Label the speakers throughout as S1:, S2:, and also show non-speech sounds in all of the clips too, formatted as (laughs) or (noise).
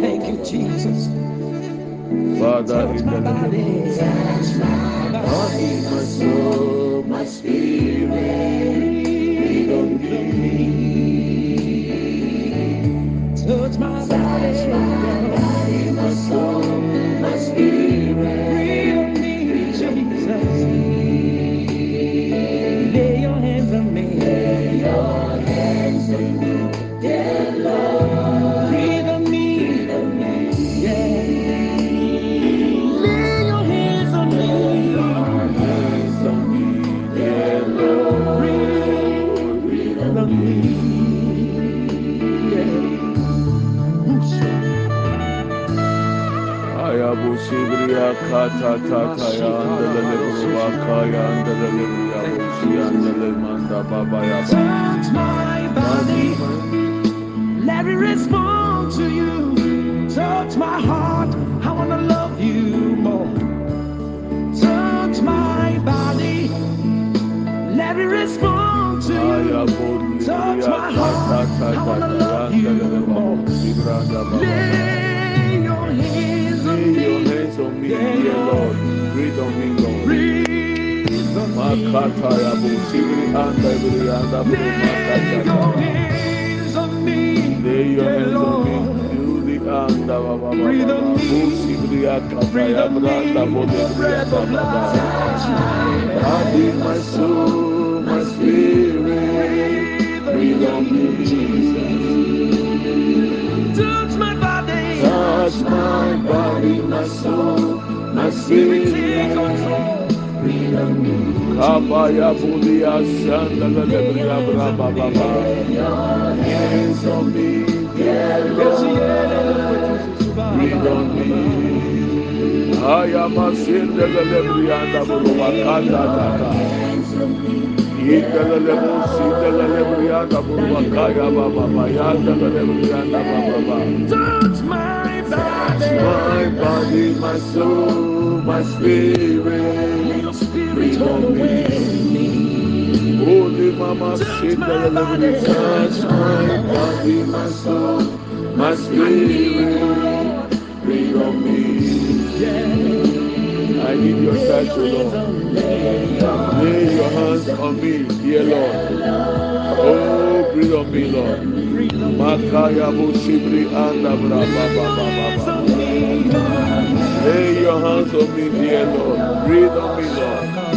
S1: Thank you, Jesus.
S2: Father in the name
S1: body,
S2: my soul, my spirit,
S1: Touch my body. Let it respond to you. Touch my heart. I want to love you more. Touch my body. Let it respond to you. Touch my heart. I want to love you
S2: andele
S1: on me.
S2: Makata ya bosibri anda bria anda
S1: Lay your hands on me.
S2: On me. Do the anda baba
S1: Breathe
S2: baba.
S1: on me.
S2: Bosibria kata
S1: Breathe
S2: ya
S1: on me,
S2: branda
S1: breath of
S2: baba. Body, my soul, my spirit, breathe on me,
S1: Touch my body.
S2: touch my body, my soul, my
S1: Spirit, take
S2: spirit.
S1: control.
S2: Shanda la lebria braba baba. Hands on me, breathe on me. I am a sinner, the lebria da buruwa kata tata. Inda la lebo sinda la lebria da buruwa kaya baba baba. Yanda la lebria da baba baba.
S1: Touch my body.
S2: My body, my soul, my spirit.
S1: Your spirit overwhelm me.
S2: Holy Mama, me touch my body, my soul, my spirit. Breathe on me. I need your touch, Lord. Lay your hands on me, dear Lord. Oh, breathe on me, Lord. Makaya Bushibri and Abra. Lay your hands on me, dear Lord. Breathe on me, Lord.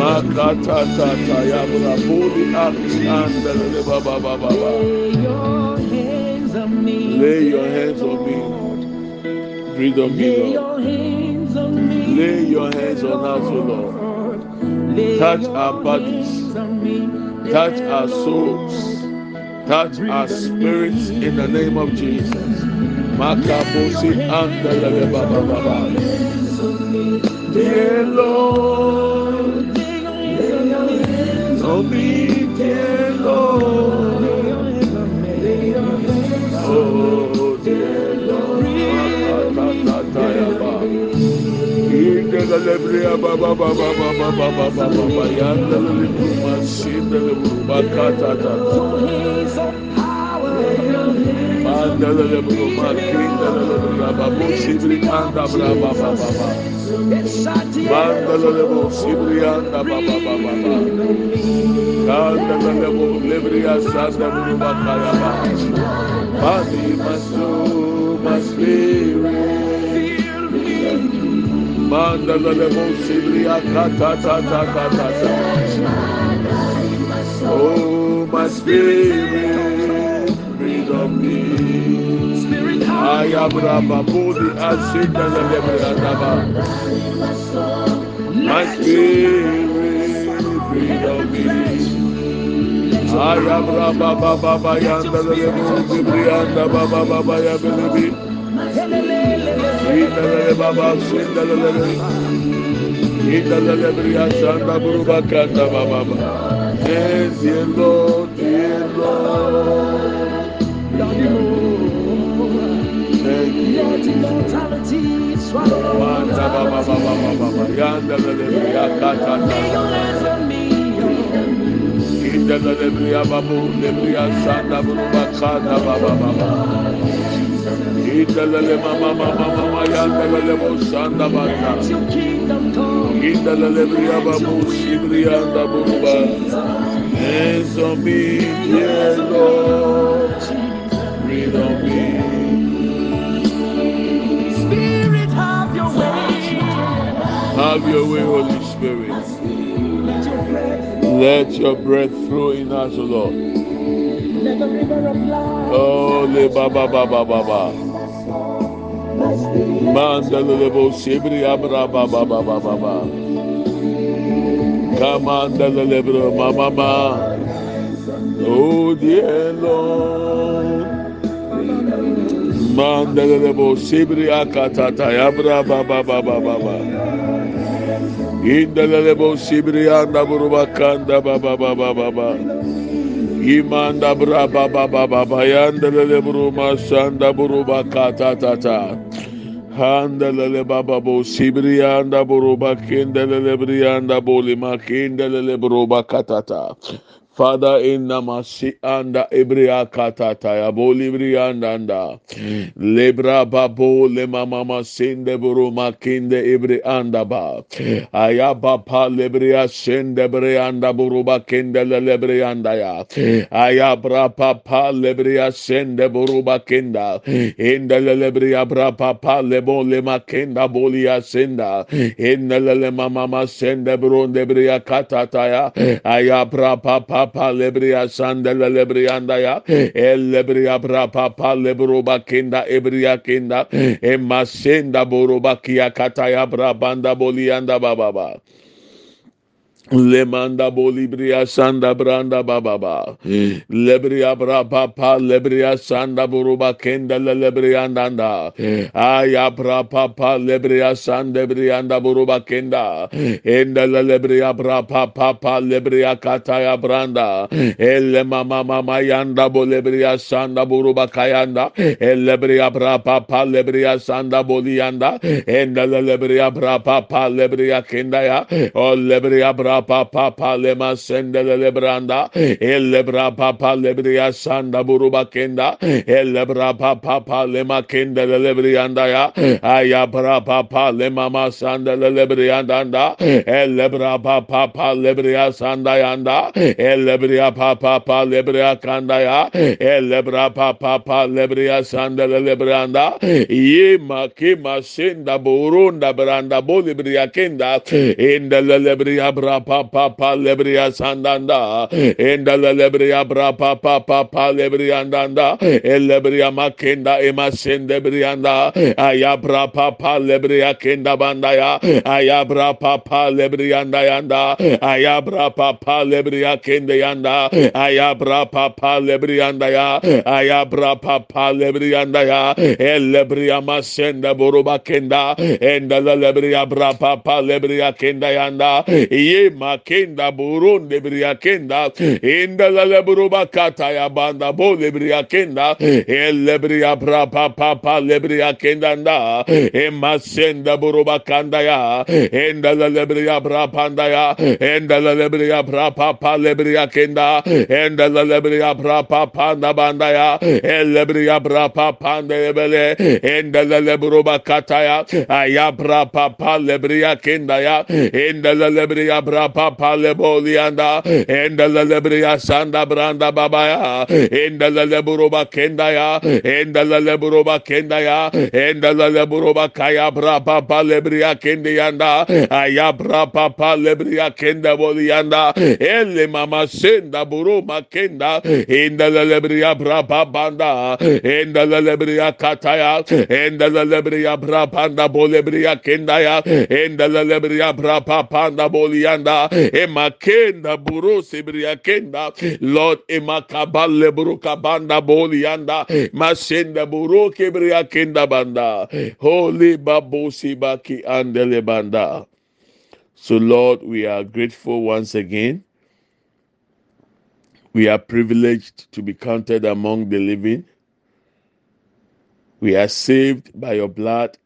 S2: Makata Tata Yabra Budi Aki and the Baba Baba Baba.
S1: Lay your hands on me.
S2: Lay your hands on me. Breathe on me, Lord.
S1: your hands on me.
S2: Lay your hands on us, O Lord. Touch our bodies. Touch our souls. Touch our spirits in the name of Jesus. Makabosi and the Baba Baba. Dear Lord, Indelelebria baba baba baba baba baba baba yandelelebuma sindelebuma katatata.
S1: Hands of power.
S2: Mandelelebuma kindelelebria babu sibri anda bra baba baba. Mandelelebu sibri anda baba baba baba. Kandelelebu lebria sandelebuma kayaba. Body, my soul, my spirit. Mandelelebu sibri akatatatata. Oh, my spirit, breathe on me.
S1: Spirit,
S2: Ayabraba bodi asita la lebrandaba. My spirit breathe on me. Baba baba yanda la baba baba ya. Ina baba dear Lord. Thank you.
S1: Lay your hands on me.
S2: Inda la lebria babu lebria sanda buruba kanda baba baba. Inda le mama mama mama yanda la sanda bata.
S1: Let your kingdom come.
S2: Inda la lebria babu shibria anda buruba. Hands on me, dear Lord. Breathe on me.
S1: Spirit, have your way.
S2: Have your way, Holy Spirit.
S1: Let your breath,
S2: Let your breath flow in us, O Lord.
S1: let the river of life.
S2: Oh, le baba baba baba. Mandala lebo shibri abra baba baba baba. Kamandala lebro mama ma. Oh dear Lord. Mandala lebo shibri akatata yabra baba baba baba. Indala lebo shibri anda buruba kanda baba baba baba. Imanda bra baba baba bayandala lebro masanda buruba katata. Handalele baba bo sibrianda buruba kindelele brianda bolima kindelele buruba katata. Father in namasi anda ibria katata ya boli brianda anda. Mm. Lebra babo le mama sinde buruma kinde ibri anda ba. Mm. Ayaba pa lebria sinde brianda buruba kindelele brianda ya. Mm. Ayabra papa lebria sinde buruba kinda. Indelele bria bra papa lebo le makenda bolia senda. Indelele mama sende bronde bria katata ya. Ayabra papa papa lebria sandele lebrianda ya. El lebria eh. bra papa lebruba kinda ebria kinda. Eh. Emasenda buruba kia kataya bra banda bolianda bababa. Lemanda bolibria sanda branda bababa. Hmm. Lebria brapa pa lebria sanda buruba kenda le lebrianda anda. Hmm. Aya brapa pa lebria sanda brianda buruba kenda. Hmm. Enda le lebria brapa pa pa lebria kataya branda. Elle mama mama yanda bolebria sanda buruba kayanda. Elle lebria brapa pa lebria sanda bolianda. Enda le lebria brapa pa lebria kenda ya. O lebria brapa papa lema sende lebranda elebra papa lebria sanda buruba kenda elebra papa lema kenda lebrianda ya ayabra papa lema masanda lebrianda anda elebra papa lebria sanda yanda elebria papa lebria kanda ya elebra papa lebria sanda lebranda yema kema senda burunda branda bolibria kenda enda lebria bra papa pa lebria sandanda enda lebria bra papa papa lebria andanda elebria makenda ema sende brianda ayabra papa lebria kenda banda ya ayabra papa lebria anda yanda ayabra papa lebria kende yanda ayabra papa lebria anda ya ayabra papa lebria anda ya elebria masenda boruba kenda enda lebria bra papa lebria kenda yanda ye makenda buronde briakenda inda la lebruba kata ya banda bo lebriakenda elebria bra papa pa lebriakenda nda emasenda buruba kanda ya enda la lebria bra panda ya enda la lebria bra papa lebriakenda enda la lebria bra papa nda banda ya elebria bra papa ndebele enda la lebruba kata ya ayabra papa lebriakenda ya enda la lebria bra papa lebolianda enda lebria sanda branda babaya enda leburoba kendaya enda leburoba kendaya enda leburoba kaya bra papa lebria kendiyanda ayabra papa lebria kenda bolianda ele mama senda buruma kenda enda lebria bra banda enda lebria kataya enda lebria bra banda bolebria kendaya enda lebria bra panda bolianda emakenda buru sibria kenda. Lord emakabal lebru kabanda bolianda masenda buru kibria kenda banda. Holy babosi baki andele banda. So lord we are grateful once again. We are privileged to be counted among the living. We are saved by your blood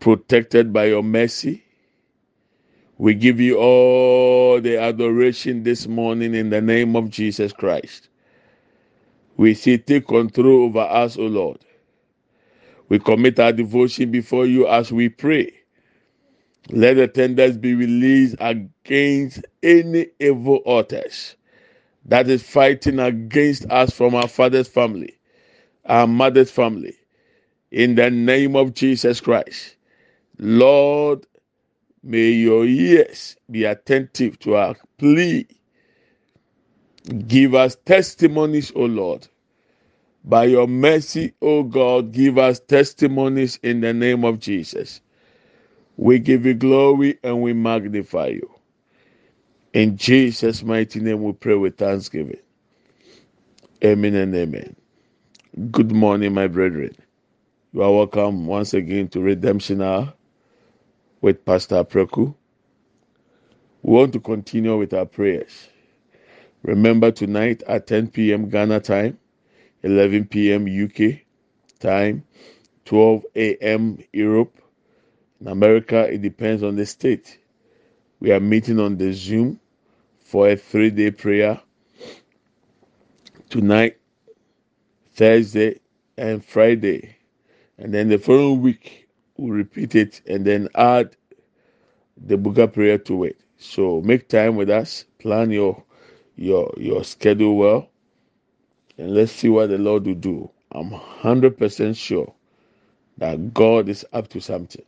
S2: protected by your mercy we give you all the adoration this morning in the name of Jesus Christ. We say, take control over us, O Lord. We commit our devotion before you as we pray. Let the tenders be released against any evil altars that is fighting against us from our father's family, our mother's family. In the name of Jesus Christ. Lord, May your ears be attentive to our plea. Give us testimonies, O Lord. By your mercy, O God, give us testimonies in the name of Jesus. We give you glory and we magnify you. In Jesus' mighty name, we pray with thanksgiving. Amen and amen. Good morning, my brethren. You are welcome once again to Redemption Hour with Pastor Preku. We want to continue with our prayers. Remember tonight at 10 p.m. Ghana time, 11 p.m. UK time, 12 a.m. Europe. In America, it depends on the state. We are meeting on the Zoom for a three day prayer tonight, Thursday, and Friday. And then the following week, we'll repeat it and then add the Buga prayer to it. So make time with us, plan your your your schedule well, and let's see what the Lord will do. I'm hundred percent sure that God is up to something,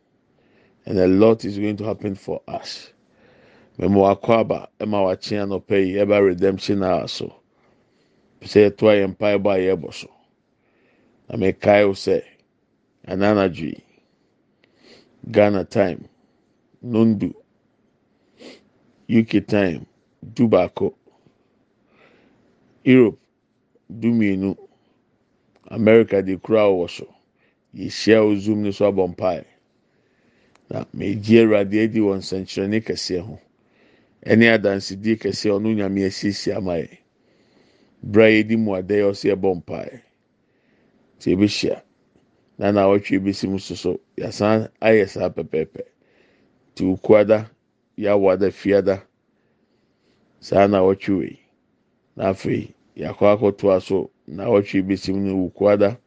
S2: and a lot is going to happen for us. Redemption so. Sɛ ɛtoa yɛn mpaebɔ a yɛbɔ so. Mekae sɛ ananadwo yi. Ghana time nondu UK time du Europe du mmienu America de kura wɔ so yɛhyia wɔ zoom no so abɔ mpae na megye awurade adi wɔ nsɛnkyerɛnne kɛseɛ ho. Ɛne adansidie kɛseɛ ɔno nyame asiesie ama yɛ bere a yɛdi mu ada yɛ ɔsɛ ɛbɔ mpae na na awɔtwe ebesi mu soso yasan ayɛ saa pɛpɛɛpɛ. Te okuada yawada fiada saa na awɔtwe wei. Na afei yakɔ akɔtoa so na awɔtwe ebesi mu no okuada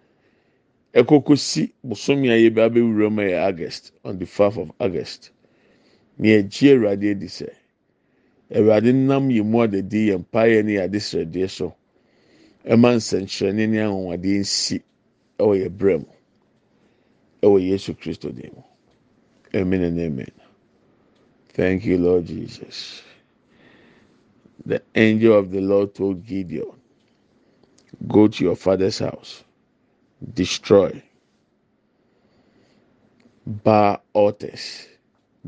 S2: ɛkoko si bosomi a yɛbɛ abɛwura mu yɛ august on the five of august. Nea gye awurade edi sɛ awurade nam yɛ mu adadi yɛ mpaeɛ ne yɛ adesrɛdeɛ so. Ɛma nsɛnkyerɛnne ne anwanwadeɛ nsi ɛwɔ yɛ brɛ mu. Ɛwɔ yesu kristo dim amen and amen. Thank you lord jesus. The angel of the lord told gideon go to your father's house destroy Baal altars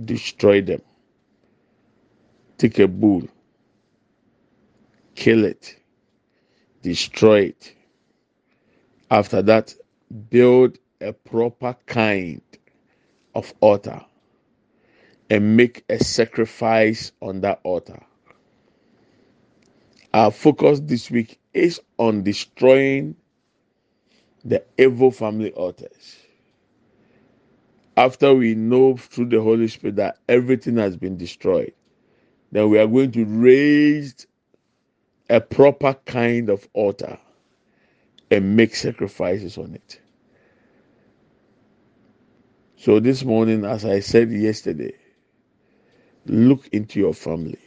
S2: destroy them take a bull kill it destroy it. After that build a proper kind of altar and make a sacrifice on that altar. Our focus this week is on destroying the evil family altars. After we know through the Holy Spirit that everything has been destroyed, then we are going to raise a proper kind of altar and make sacrifices on it. So this morning, as I said yesterday, look into your family.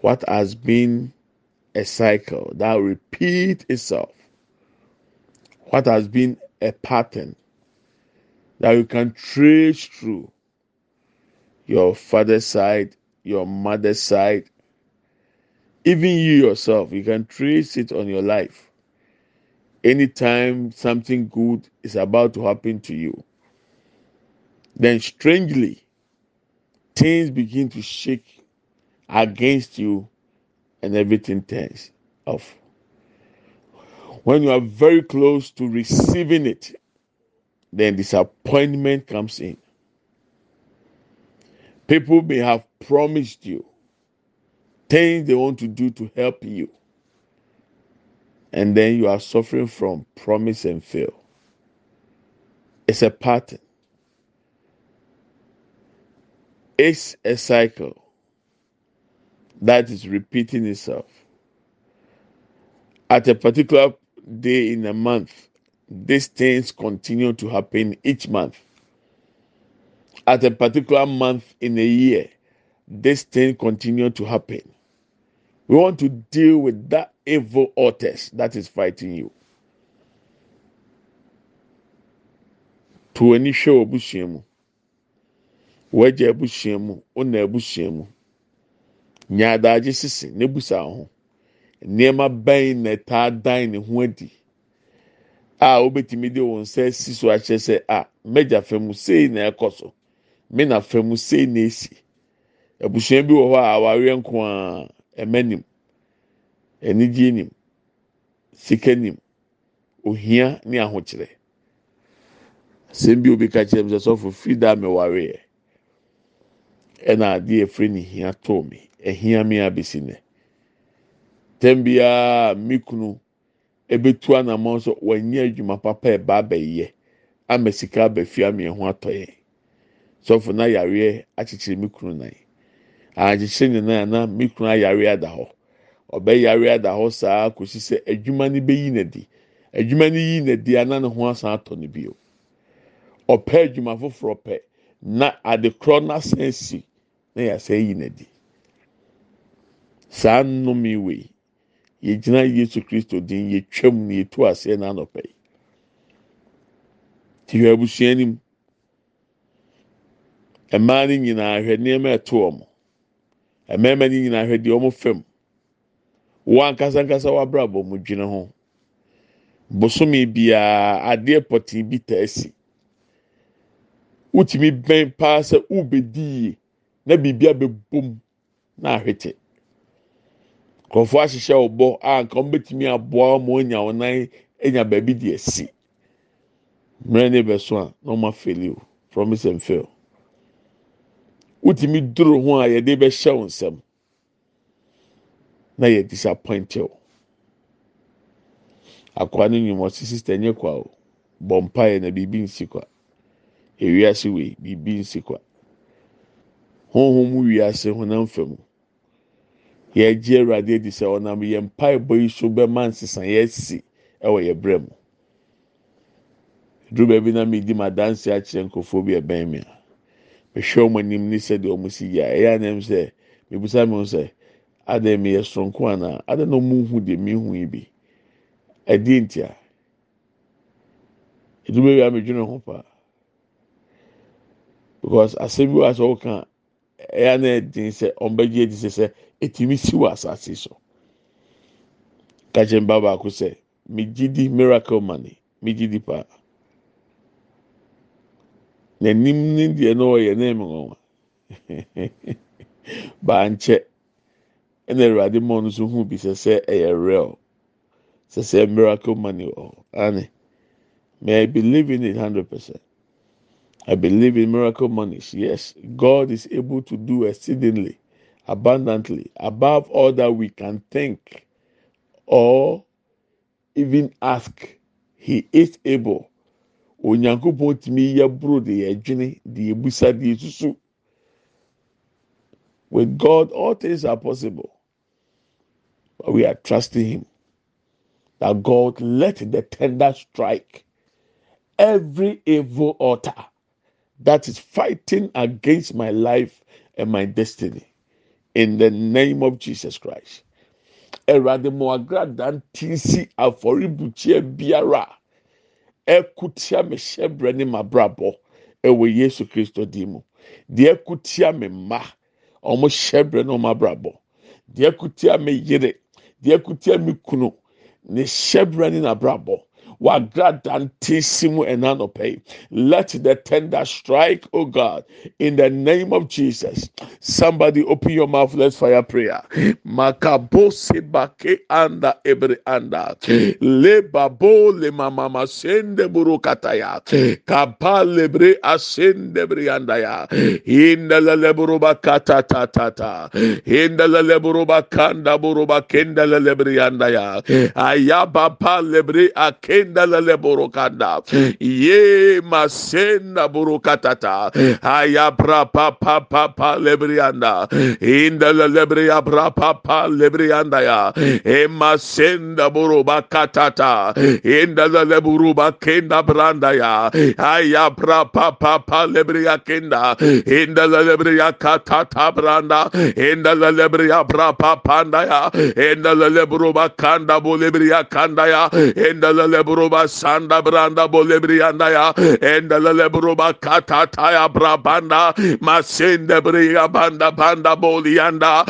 S2: What has been a cycle that repeat itself? What has been a pattern that you can trace through your father's side, your mother's side, even you yourself, you can trace it on your life. Anytime something good is about to happen to you, then strangely, things begin to shake against you and everything turns off. When you are very close to receiving it, then disappointment comes in. People may have promised you things they want to do to help you, and then you are suffering from promise and fail. It's a pattern, it's a cycle that is repeating itself. At a particular day in a month, these things continue to happen each month. At a particular month in a year, this thing continue to happen. We want to deal with that evil altars that is fighting you. To any show abusua mu, wagya abusua mu, ona abusua mu, nyaadagye sisi n'ebusa ho, nneɛma bɛn na ɛtaa dan ne ho adi. A wobɛtumi de wɔn nsa asi so akyerɛ sɛ a mɛgya fam sei na ɛkɔ so me na fam sei na esi. Abusua bi wɔ hɔ a awareɛ nko a ɛmɛ nim anigye nim sika nim ohia ne ahokyerɛ. Asɛm bi obi ka kyerɛ mi sɛ sɔfo firi da mi wareɛ ɛna adeɛ efiri ne hia tɔɔ mi ɛhia mi abesi nɛ tɛm biara mi kunu. ebetu anamọ nso wɔnyɛ adwuma papa ɛba abɛyɛ ama sika abɛfi ama ɛho atɔ yɛ sɔfo na yareɛ akyekyere mi kunu nan. Akyekyere ne nan na mi kunu ada hɔ. Ɔbɛyare ada hɔ saa kòsi sɛ adwuma no bɛyi n'adi adwuma no yi n'adi ana ne ho asan atɔ no bio. Ɔpɛ adwuma foforɔ pɛ na ade korɔ n'asan si na yɛasɛ yi n'adi saa nnome wei. yɛgyina yesu kristo din yɛtwam na yɛtu aseɛ n'anɔpɛ yi. Ti hwɛ abusua nim mmaa no nyinaa hwɛ nneɛma ɛto wɔn. Mmarima no nyinaa hwɛ deɛ wɔn fam wɔn ankasa ankasa wabrabɔ mu dwene ho. Bosome biara adeɛ pɔtee bi ta asi. Wotumi bɛn paa sɛ wobɛdi yie na biribi abɛbom na ahwete. nkurɔfoɔ ahyehyɛ ɔbɔ a nka wɔn bɛtumi aboa wɔn anya wɔn nan anya baabi de asi. Mmerɛ ne bɛ so a na wɔn afɛli o promise and fail. Wotumi duro ho a yɛde bɛhyɛ wɔn nsam. Na yɛ disappoint o akwa no nyim ɔsi sista nye kwa o bɔ mpa yɛ na biribi nsi kwa. Ewiase wei biribi nsi kwa. Honhom wiase honam fam. yɛgye awurade adi sɛ ɔnam yɛn mpaebɔ yi so bɛma nsesaeɛ asi ɛwɔ yɛn brɛ mu. Duru baabi na mi di ma dansi akyerɛ nkurɔfoɔ bi ɛbɛn mi mehwɛ wɔn anim ne sɛdeɛ wɔn si yɛ ɛyɛ anam sɛ mebusa mi sɛ adan mi yɛ soronko ana? Adan na wɔn hu deɛ mi hu yi bi? Ɛdi ntia duru baabi a mi dwene ho paa. Because asɛm bi wɔ asɛ ɔka ɛyɛ anam ɛdin sɛ ɔn bɛgye edi sɛ sɛ. etumi si wɔ asase so. Kakyɛ mba baako sɛ megye di miracle money megye di paa n'anim ne deɛ no ɔyɛ na ɛmu nwa bankyɛ ɛna awurade mɔ no so hu bi sɛ sɛ ɛyɛ real sɛ sɛ miracle money wɔ may i believe in it hundred percent. I believe in miracle money. Yes, God is able to do exceedingly abundantly above all that we can think or even ask. He is able. Onyankopɔn tumi yɛ buro de yɛ dwene de ebusa de esusu. With God, all things are possible. But we are trusting Him. That God let the tender strike every evil altar that is fighting against my life and my destiny. In the name of Jesus Christ. Mu agrada ntinsi afɔribukyia biara ɛkutia me hyɛbrɛ ne ma brabɔ ɛwɔ Yesu Kristo di mu. Deɛ kutia me mma ɔmo hyɛbrɛ ne ɔmo abrabɔ. Deɛ kutia me yere, deɛ kutia me kunu ne hyɛbrɛ ne n'abrabɔ. Wagrada ntesi mu ɛna nɔpɛ let the tender strike o god in the name of jesus. Somebody open your mouth let's fire prayer. Makabo sebake anda ebre anda. Le babo le mama sende buru kataya. Kapa lebre asende brianda ya inda la leburu bakata ta ta ta. Inda la leburu bakanda buru bakenda la lebrianda ya ayaba pa lebre akenda indalele borokanda. Hmm. Ye masenda borokatata. Hmm. Aya pra pa pa pa pa lebrianda. Hmm. Indalele bria pra pa pa lebrianda ya. E masenda boroba katata indalele buruba kenda branda ya. Aya pra pa pa pa lebria kenda. Indalele bria katata branda. Indalele bria pra pa panda ya. Indalele buruba kanda bolebria kanda ya. Indalele buruba sanda branda bolebrianda ya endele lebruba katata ya brabanda masende bria banda banda bolianda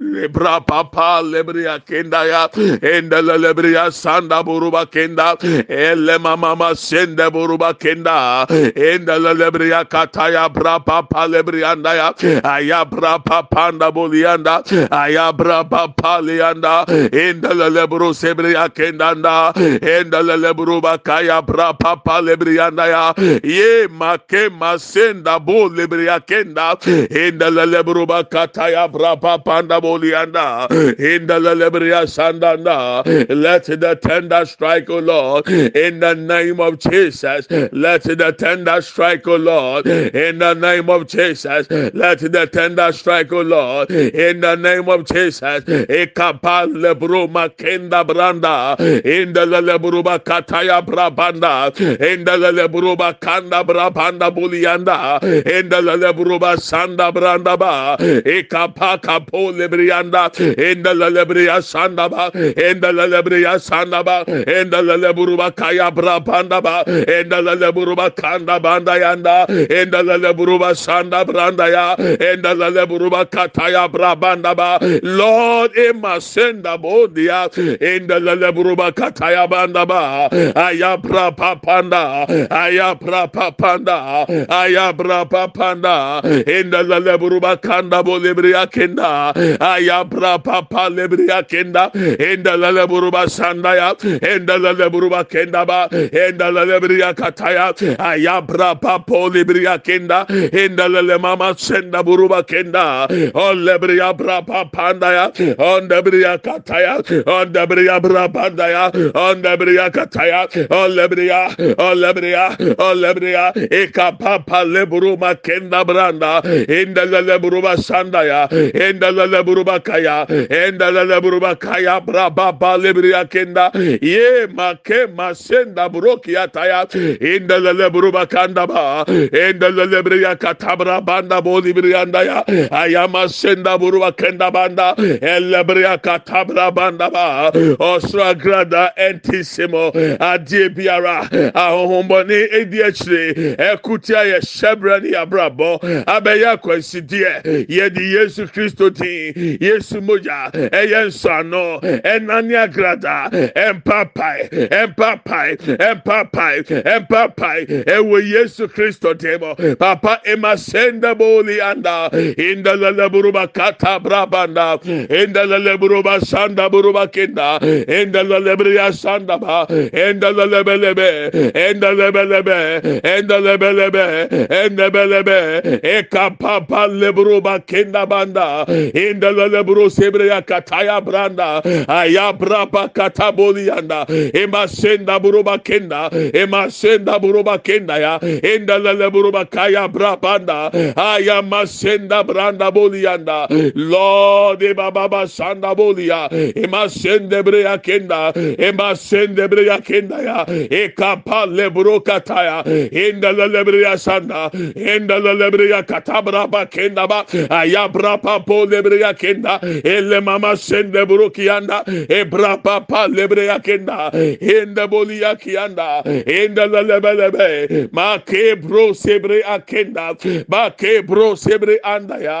S2: Lebra papa lebria kenda ya enda lebria sanda buruba kenda ele mama ma sende buruba kenda enda lebria kataya bra papa lebrianda ya aya bra papa anda bolianda aya bra papa lianda enda lebro sebria kenda anda enda lebruba kaya bra papa lebrianda ya ye make masenda bo lebria kenda enda lebruba kataya bra papa anda Bolianda, in the Lebria Sandanda. Let the tender strike, O Lord, in the name of Jesus. Let the tender strike, O Lord, in the name of Jesus. Let the tender strike, O Lord, in the name of Jesus. Ekapal lebruma kenda branda, in the lebruba kataya brabanda, in the lebruba kanda brabanda bulianda, in the lebruba sanda branda ba, ekapaka po lebrianda in the lebria sandaba in the lebria sandaba in the leburuba kaya brabandaba in the leburuba kanda banda yanda in the leburuba sanda branda ya in the leburuba kataya brabandaba Lord ema senda bodia in the leburuba kataya bandaba. Ayabra papanda ayabra papanda ayabra papanda in the leburuba kanda bolibria kenda ayabra papa lebria kenda enda lele buruba sandaya enda lele buruba kenda ba enda lele bria kataya ayabra papa lebria kenda enda lele mama senda buruba kenda. On lebria bra papa ndaya on lebria kataya on lebria bra pandaya on lebria kataya on lebria on lebria on lebria eka papa leburuma kenda branda. Enda lele buruba sandaya enda lele buruba kaya enda la buruba kaya braba ba lebriya kenda ye make masenda burokia taya enda la buruba kanda ba enda la lebriya katabra banda boli brianda ya ayama senda buruba kenda banda elebriya katabra banda ba osra grada entisimo adie biara ahohombɔne edi akyire ɛkutia yɛ hyɛbrɛ ne yabrabɔ abɛyɛ akwansidie yɛde yesu kristo din yesu mogya ɛyɛ nsɔano ɛnane agrada ɛmpapae ɛmpapae ɛmpapae ɛmpapae ɛwɔ yesu kristo dim papa emasenda boli anda. İnda lele buruba kata brabanda. İnda lele buruba sanda buruba kinda. İnda lele briya sanda ba. İnda lele belebe. İnda lele belebe. İnda lele belebe. İnda belebe. Eka papa leburuba kinda banda. İnda enda lebro sebreya kataya branda. Aya brapa katabolianda ema senda buruba kenda. Ema senda buruba kenda ya. Enda leburuba kaya brapanda aya masenda branda bolianda lord eba baba sanda bolia ema sende breya kenda. Ema sende breya kenda ya. Ekapa lebro kataya enda lebreya sanda. Enda lebreya katabra ba kenda ba. Aya brapa po lebreya kenda ele mama sende burukianda ebra papa lebreya kenda enda bolia kianda enda lelebelebe ma ke bro sebre akenda ma ke bro sebre anda ya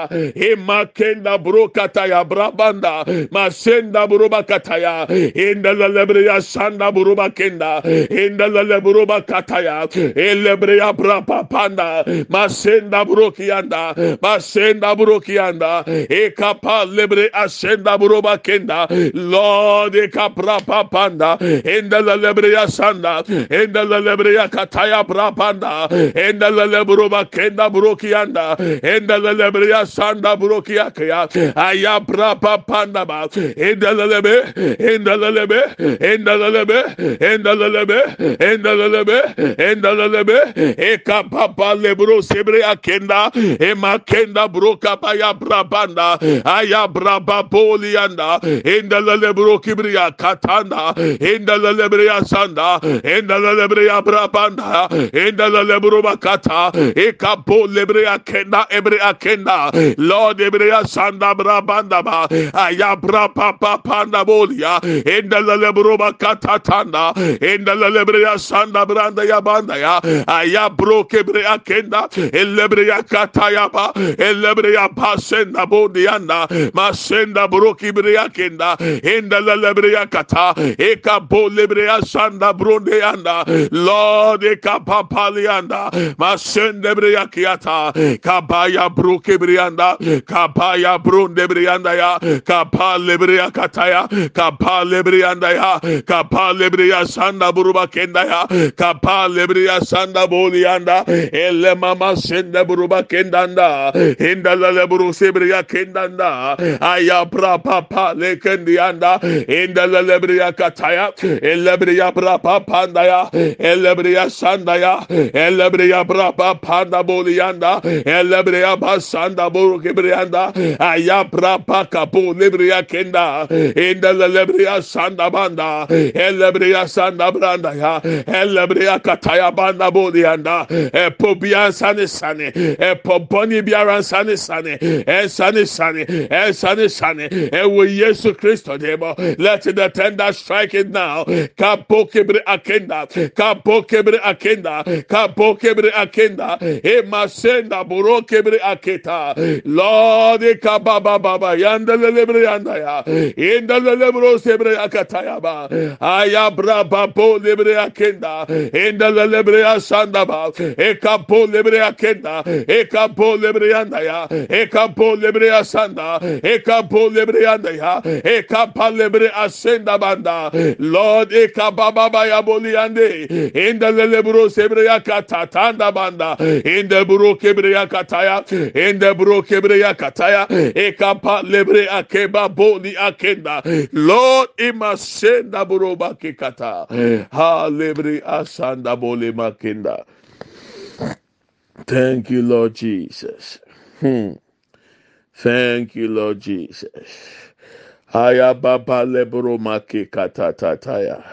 S2: e ma kenda bro kataya brabanda ma senda buruba kataya enda lelebreya sanda buruba kenda enda leleburuba kataya elebreya brapa panda ma senda burukianda ma senda burukianda e kapa lebre asenda buruba kenda lord e kapra papanda enda lelebreya sanda enda lelebreya kataya brapanda enda leleburuba kenda burukianda enda lelebreya sanda burukiya kaya aya brapa panda ba enda lelebe enda lelebe enda lelebe enda lelebe enda lelebe enda lelebe e kapapa lebro sebre akenda e makenda broka baya brabanda aya braba polianda enda lelebro kibriya katanda. Enda lelebreya sanda. Enda lelebreya brabanda. Enda lelebro bakata. E kapo lebreya kenda ebre akenda lord ebreya sanda brabanda ba. Aya brapa panda bolia. Enda lelebro bakata tanda. Enda lelebreya sanda branda ya banda ya. Aya bro kebre akenda elebreya kataya ba. Elebreya pasenda bodianda masenda bro kibriya kenda enda lelebreya kata eka bo lebreya sanda bronde anda lord eka papalianda masende breya kiata kabaya bro kebrianda kabaya bronde brianda ya kapa lebreya kataya kapa lebrianda ya kapa lebreya sanda buruba kenda ya kapa lebreya sanda bolianda elle mama sende buruba kendanda enda lelebru sebriya kendanda aya pra papa lekendianda enda lelebriya kataya elebriya pra panda ya elebriya sanda ya elebriya pra panda bolianda elebriya basanda buru kebrianda aya pra kapo lebriya kenda enda lelebriya sanda banda elebriya sanda branda ya elebriya kataya banda bolianda e pobia sane sane e poboni biara sane sane sane sane Eh, e sane sane e eh, wo yesu kristo demo. Let the tender strike it now. Kapo kebre akenda. Kapo kebre akenda. Kapo kebre akenda. E masenda buro kebre aketa. Lord kababa baba yanda lebre yanda ya. Inda lebro sebre ba. Aya braba po lebre akenda. Inda lebre asanda ba. E kapo lebre akenda. E kapo lebre yanda ya. E kapo lebre asanda e kapo lebre ya e kapa lebre asenda banda lord e kababa baba ya boli yande inda lebro sebre akata tanda banda inda bro kebre akataya inda bro kebre akataya e kapa lebre akeba boli akenda. Lord imasenda bro bakikata ha lebre asanda bole makenda. Thank you, Lord Jesus. Hmm. Thank you, Lord Jesus. Aya baba lebro make katatataya.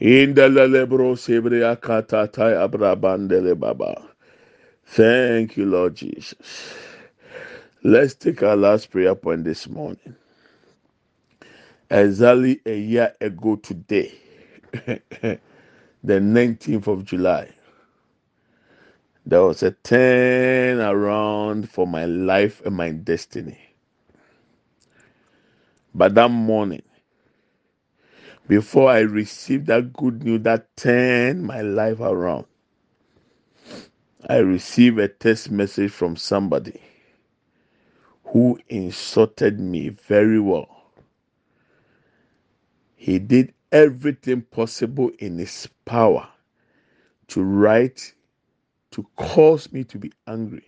S2: Indele lebro sebre akatataya brabandele baba. Thank you, Lord Jesus. Let's take our last prayer point this morning. Exactly a year ago today, (laughs) the 19th of July, there was a turn around for my life and my destiny. But that morning, before I received that good news that turned my life around, I received a text message from somebody who insulted me very well. He did everything possible in his power to write, to cause me to be angry.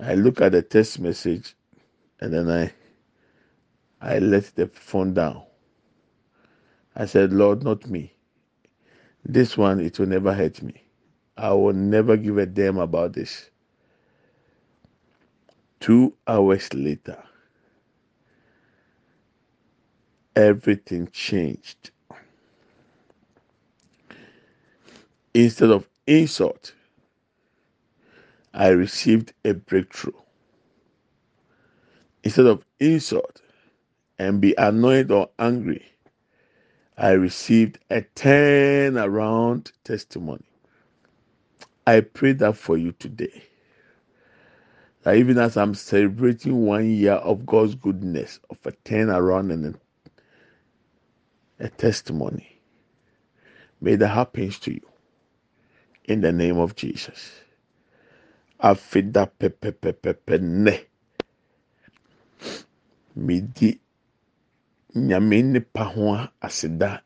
S2: I look at the text message and then I I let the phone down. I said, Lord, not me. This one, it will never hurt me. I will never give a damn about this. Two hours later, everything changed. Instead of insult, I received a breakthrough. Instead of insult and be annoyed or angry, I received a turn around testimony. I pray that for you today. That even as I'm celebrating one year of God's goodness, of a turn around and a, a testimony, may that happen to you in the name of Jesus. Afida pepepepepe ne. Midi. Nyame nipa ho aseda.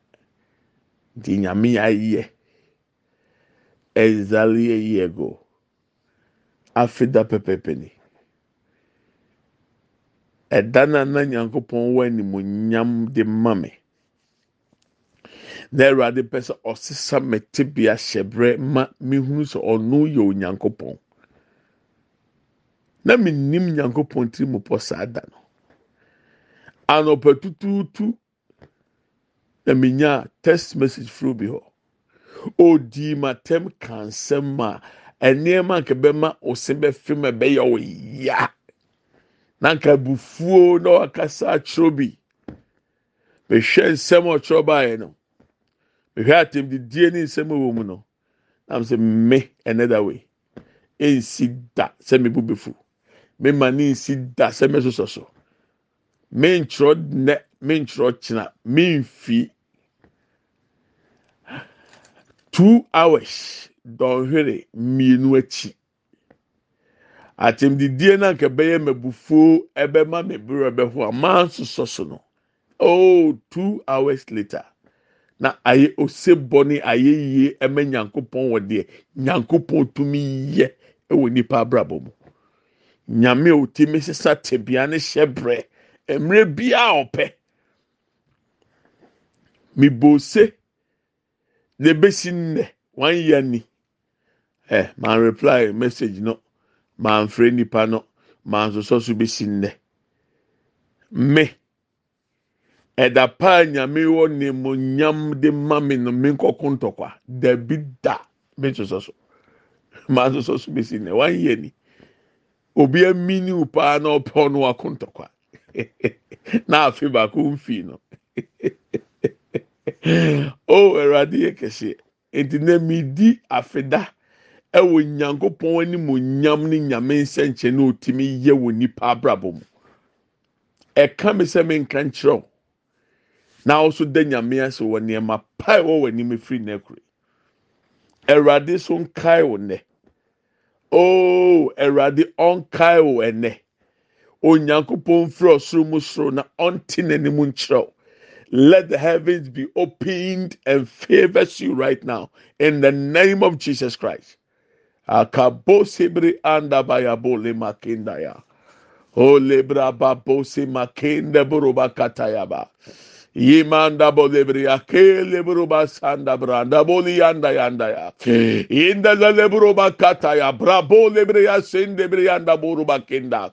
S2: Di nyame a year ago afida pɛpɛpɛ ni. Ɛda na na nyankopɔn wɔ animonyam de ma na awurade pɛ sɛ ɔsesa mɛtebea hyɛbrɛ ma mehunu sɛ ɔno yɛ onyankopɔn. Na menim nyankopɔn tiri mu pɔ saa da no. Anɔpɛ tutuutu na menya text message furu bi hɔ. Odi ma tɛm ka nsɛm a nneɛma nka bɛma ose bɛfim ɛbɛyɛ wɔ ya. Na nka bufuo na wakasa akyerɛ bi mehwɛ nsɛm a ɔkyerɛ baeɛ no mehwɛ atɛmdidie ne nsɛm a wɔ mu no na sɛ ɛnɛ da wei. Ɛnsi da sɛ mebu befu. Mema ne nsi da sɛ mɛsosɔ so. Mentwerɛ nnɛ mentwerɛ kyena memfi two hours dɔnhwere mmienu akyi. Atɛmdidie na nka bɛyɛ mabufuo ɛbɛma me bere ɛbɛho a maa nsosɔ so no. Oh two hours later na ayɛ ose bɔne ayɛ yie ɛmɛ nyankopɔn wɔ deɛ nyankopɔn tumi yɛ ɛwɔ nipa abrabɔ mu. Nyame a otimi sisa tebea ne hyɛ brɛ mmerɛ biara ɔpɛ mibose na ebesi nnɛ one year ni. Ɛ maa reply message no. Maa nfrɛ nipa no. Maa nsosɔ so besi nnɛ me ɛda paa nyame wɔ ne mo nyam de ma me no me nkɔko ntɔkwa. Dabi da. Me nsosɔ so. Maa nsosɔ so besi nnɛ. One year ni. Obi amini wo paa na ɔpɛ ɔno wako ntɔkwa. (laughs) Na afe baako mfi no. (laughs) O awurade yɛ kɛseɛ. Nti na mi di afeda ɛwɔ nyankopɔn anim onyam ne nyame nsɛnkyɛn na otimi yɛ wɔ nipa abrabɔ mu. Ɛka mi sɛ mi nka nkyerɛw na ɔso da nyame ase wɔ nneɛma pa ɛwɔ wɔ anim efiri n'ekure awurade so nkae wɔ nnɛ o awurade ɔnkae wɔ ɛnnɛ onyankopɔn firi ɔsoro mu soro na ɔnte n'anim. Let the heavens be opened and favors you right now in the name of Jesus Christ. Akabosibri andabayabole makindaya. O lebra babosi makinde buruba katayaba. Yimanda bolebri akele buruba sanda branda boli yanda yanda ya. Inda la lebruba kataya brabo lebri asende brianda buruba kinda.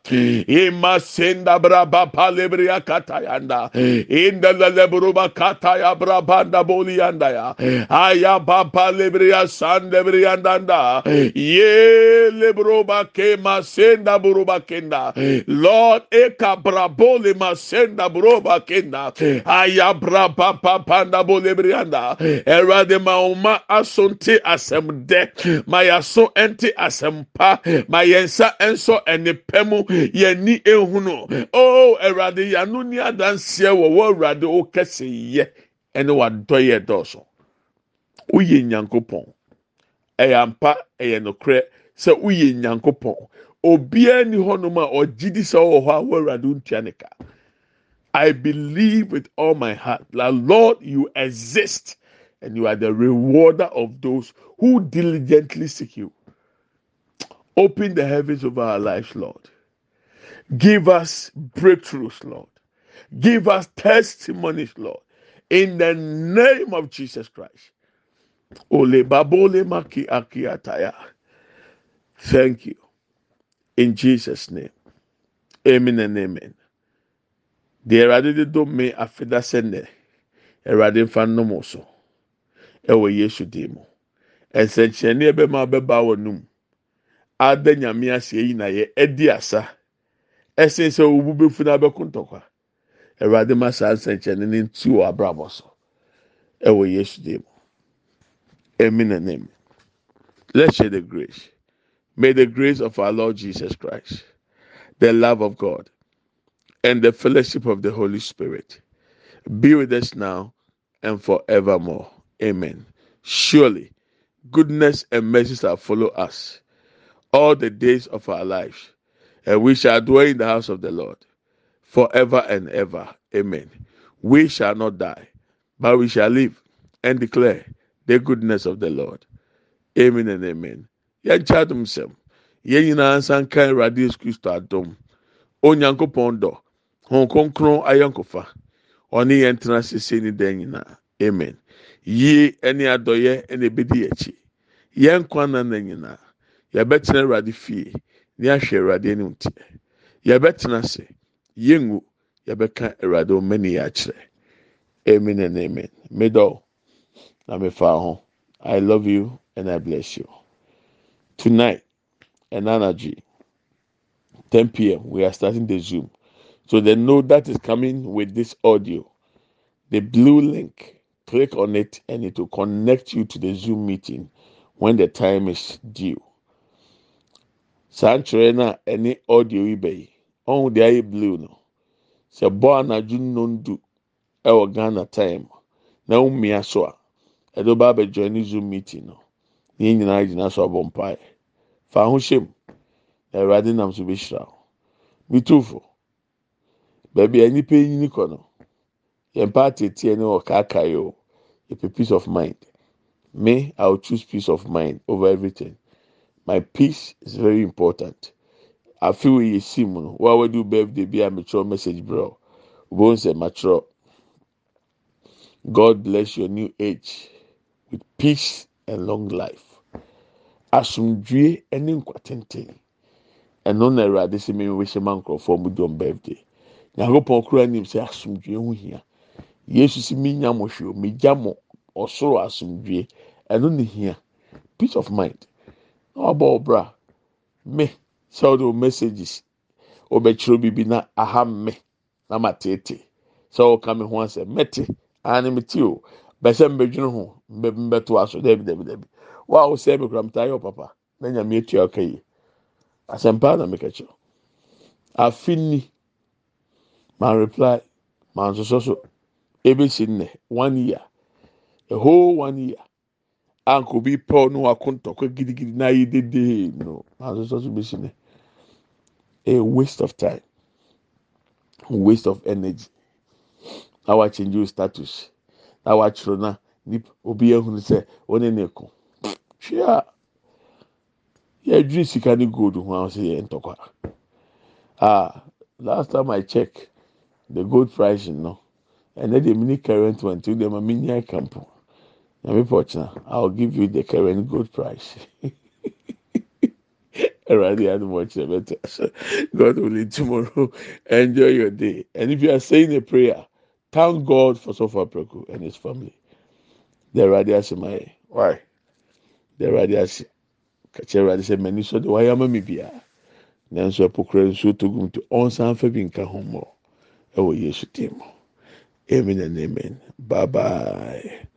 S2: Ima senda braba palebri akatayanda. Inda la lebruba kataya brabanda boli yanda ya. Aya baba lebri asande brianda Ye lebruba kema senda buruba kinda. Lord eka brabo le masenda buruba kinda. Aya braba papanda bolebrianda. Erade mauma asonte asem de. Mayaso ente asem pa. Mayensa enso ene pemu yeni ehunu. Oh erade yanu ni adanse wo wo erade o kese ye. Ene wa doye doso. Uye nyankopɔn. Ɛyɛ ampa ɛyɛ nokorɛ sɛ woyɛ nyankopɔn obiara ni hɔnom a ɔgye di sɛ ɔwɔ hɔ a wɔ awurade ntua ne ka I believe with all my heart that Lord, you exist and you are the rewarder of those who diligently seek you. Open the heavens of our lives, Lord. Give us breakthroughs, Lord. Give us testimonies, Lord. In the name of Jesus Christ. Ole babole. Thank you. In Jesus' name. Amen and amen. The Awurade de dom me afeda sɛnɛ. Awurade mfa nnom so. Ɛwɔ Yesu dim mu. Nsɛnkyerɛnneɛ bɛma bɛba wɔ num. Ada nyame ase eyi na yɛ ɛdi asa. Ɛsen sɛ owu befu na abɛko ntɔkwa. Awurade ma saa nsɛnkyerɛnne ne nti wɔ abrabɔ so. Ɛwɔ Yesu dim mu. Amen and amen. Let's share the grace. May the grace of our Lord Jesus Christ, the love of God, and the fellowship of the Holy Spirit be with us now and forevermore. Amen. Surely, goodness and mercy shall follow us all the days of our lives, and we shall dwell in the house of the Lord forever and ever. Amen. We shall not die, but we shall live and declare the goodness of the Lord. Amen and amen. Yɛnkyɛ adom sɛm. Yɛn nyinaa nsa nka Awurade Yesu Kristo dɔ. Hon kronkron ayɔnkofa. Ɔne yɛn tena sese ne dan nyinaa. Amen. Yie ɛne adɔyɛ ɛna ebedi akyi. Yɛn kwan na na nyinaa. Yɛbɛtena Awurade fie. Ne ahwɛ Awurade anim teɛ. Yɛbɛtena ase. Yɛngu. Yɛbɛka Awurade ɔmɛni yɛ akyerɛ. Amen and amen. Middle. Na mefa ho. I love you and I bless you. Tonight, an energy, 10 p.m., we are starting the Zoom. So the note that is coming with this audio, the blue link, click on it and it will connect you to the Zoom meeting when the time is due. Na any audio bɛyi, ɔhun de ayɛ blue no. Sɛ bɔ anadwo nnondu ɛwɔ Ghana time na mmea so a, ɛde ba abɛjoin ne Zoom meeting no. Ne nyinaa gyina so. Fa ho hyɛ. Na Awurade nam so. Baabi a nipa yi kɔ no. Yɛn pa atete ne wɔ kaakae o. Yɛpɛ peace of mind. Me, I will choose peace of mind over everything. My peace is very important. Afe wo yɛ si mu no, wo a wadi wo birthday bi a metwerɛ message brɛ wo. Wo nsɛ matwerɛ. God bless your new age with peace and long life. Asomdwie ne nkwa tenten. Ɛno na Awurade sɛ mi wɔhyɛ ma nkurɔfoɔ mu dɔm birthday. Nyankopɔn kura nim sɛ asomdwie ho hia. Yesu si mi nya mo o, mi gya mo ɔsoro asomdwie. Ɛno na hia. Peace of mind. Na wabɔ ɔbra. Me sɛ ɔde o messages ɔbɛkyerɛ bibi na aha me na ma tete. Sɛ ɔka mi ho asɛm mɛte. Ani mi ti o. Bɛsɛ mbɛdwene ho mbɛ mbɛto aso dɛbi dɛbi dɛbi. Wa a wosɛ mi kura mi taa yɛ ɔpapa. Na nyame etua ɔka yie. Asɛmpa na meka kyerɛ. Afe ni. Ma reply. Ma nsosɔ so. Ebesi nnɛ one year. A whole one year. Anko bi pɛw no wako ntɔkwa gidigidi na ayi dede no. Ma nsosɔ so besi nnɛ. A waste of time. Waste of energy. Na wa change your status. Na wa kyerɛ na nip obi ehunu sɛ wɔne ne ko. Hwɛ a yɛdwiri sika ne gold ho a sɛ yɛ ntɔkwa. Ah, last time I check the gold price no, ɛnɛ de mini current one ti de ma mi nya kampo. Na mi pɔ kyena, I will give you the current gold price. (laughs) Alright, I don't watch better. So, (laughs) God willing, tomorrow, (laughs) enjoy your day. And if you are saying a prayer, thank God for Sofa Preku and his family. The radiasi my why? The radiasi. Kakyɛ Awurade sɛ m'ani so de wayɛ ama mi bia. Nanso ɛpokura nsuo to gum to ɔnsan fa bi nka ho mmɔ. Oh, Ɛwɔ Yesu dim. Amen and amen. Bye bye.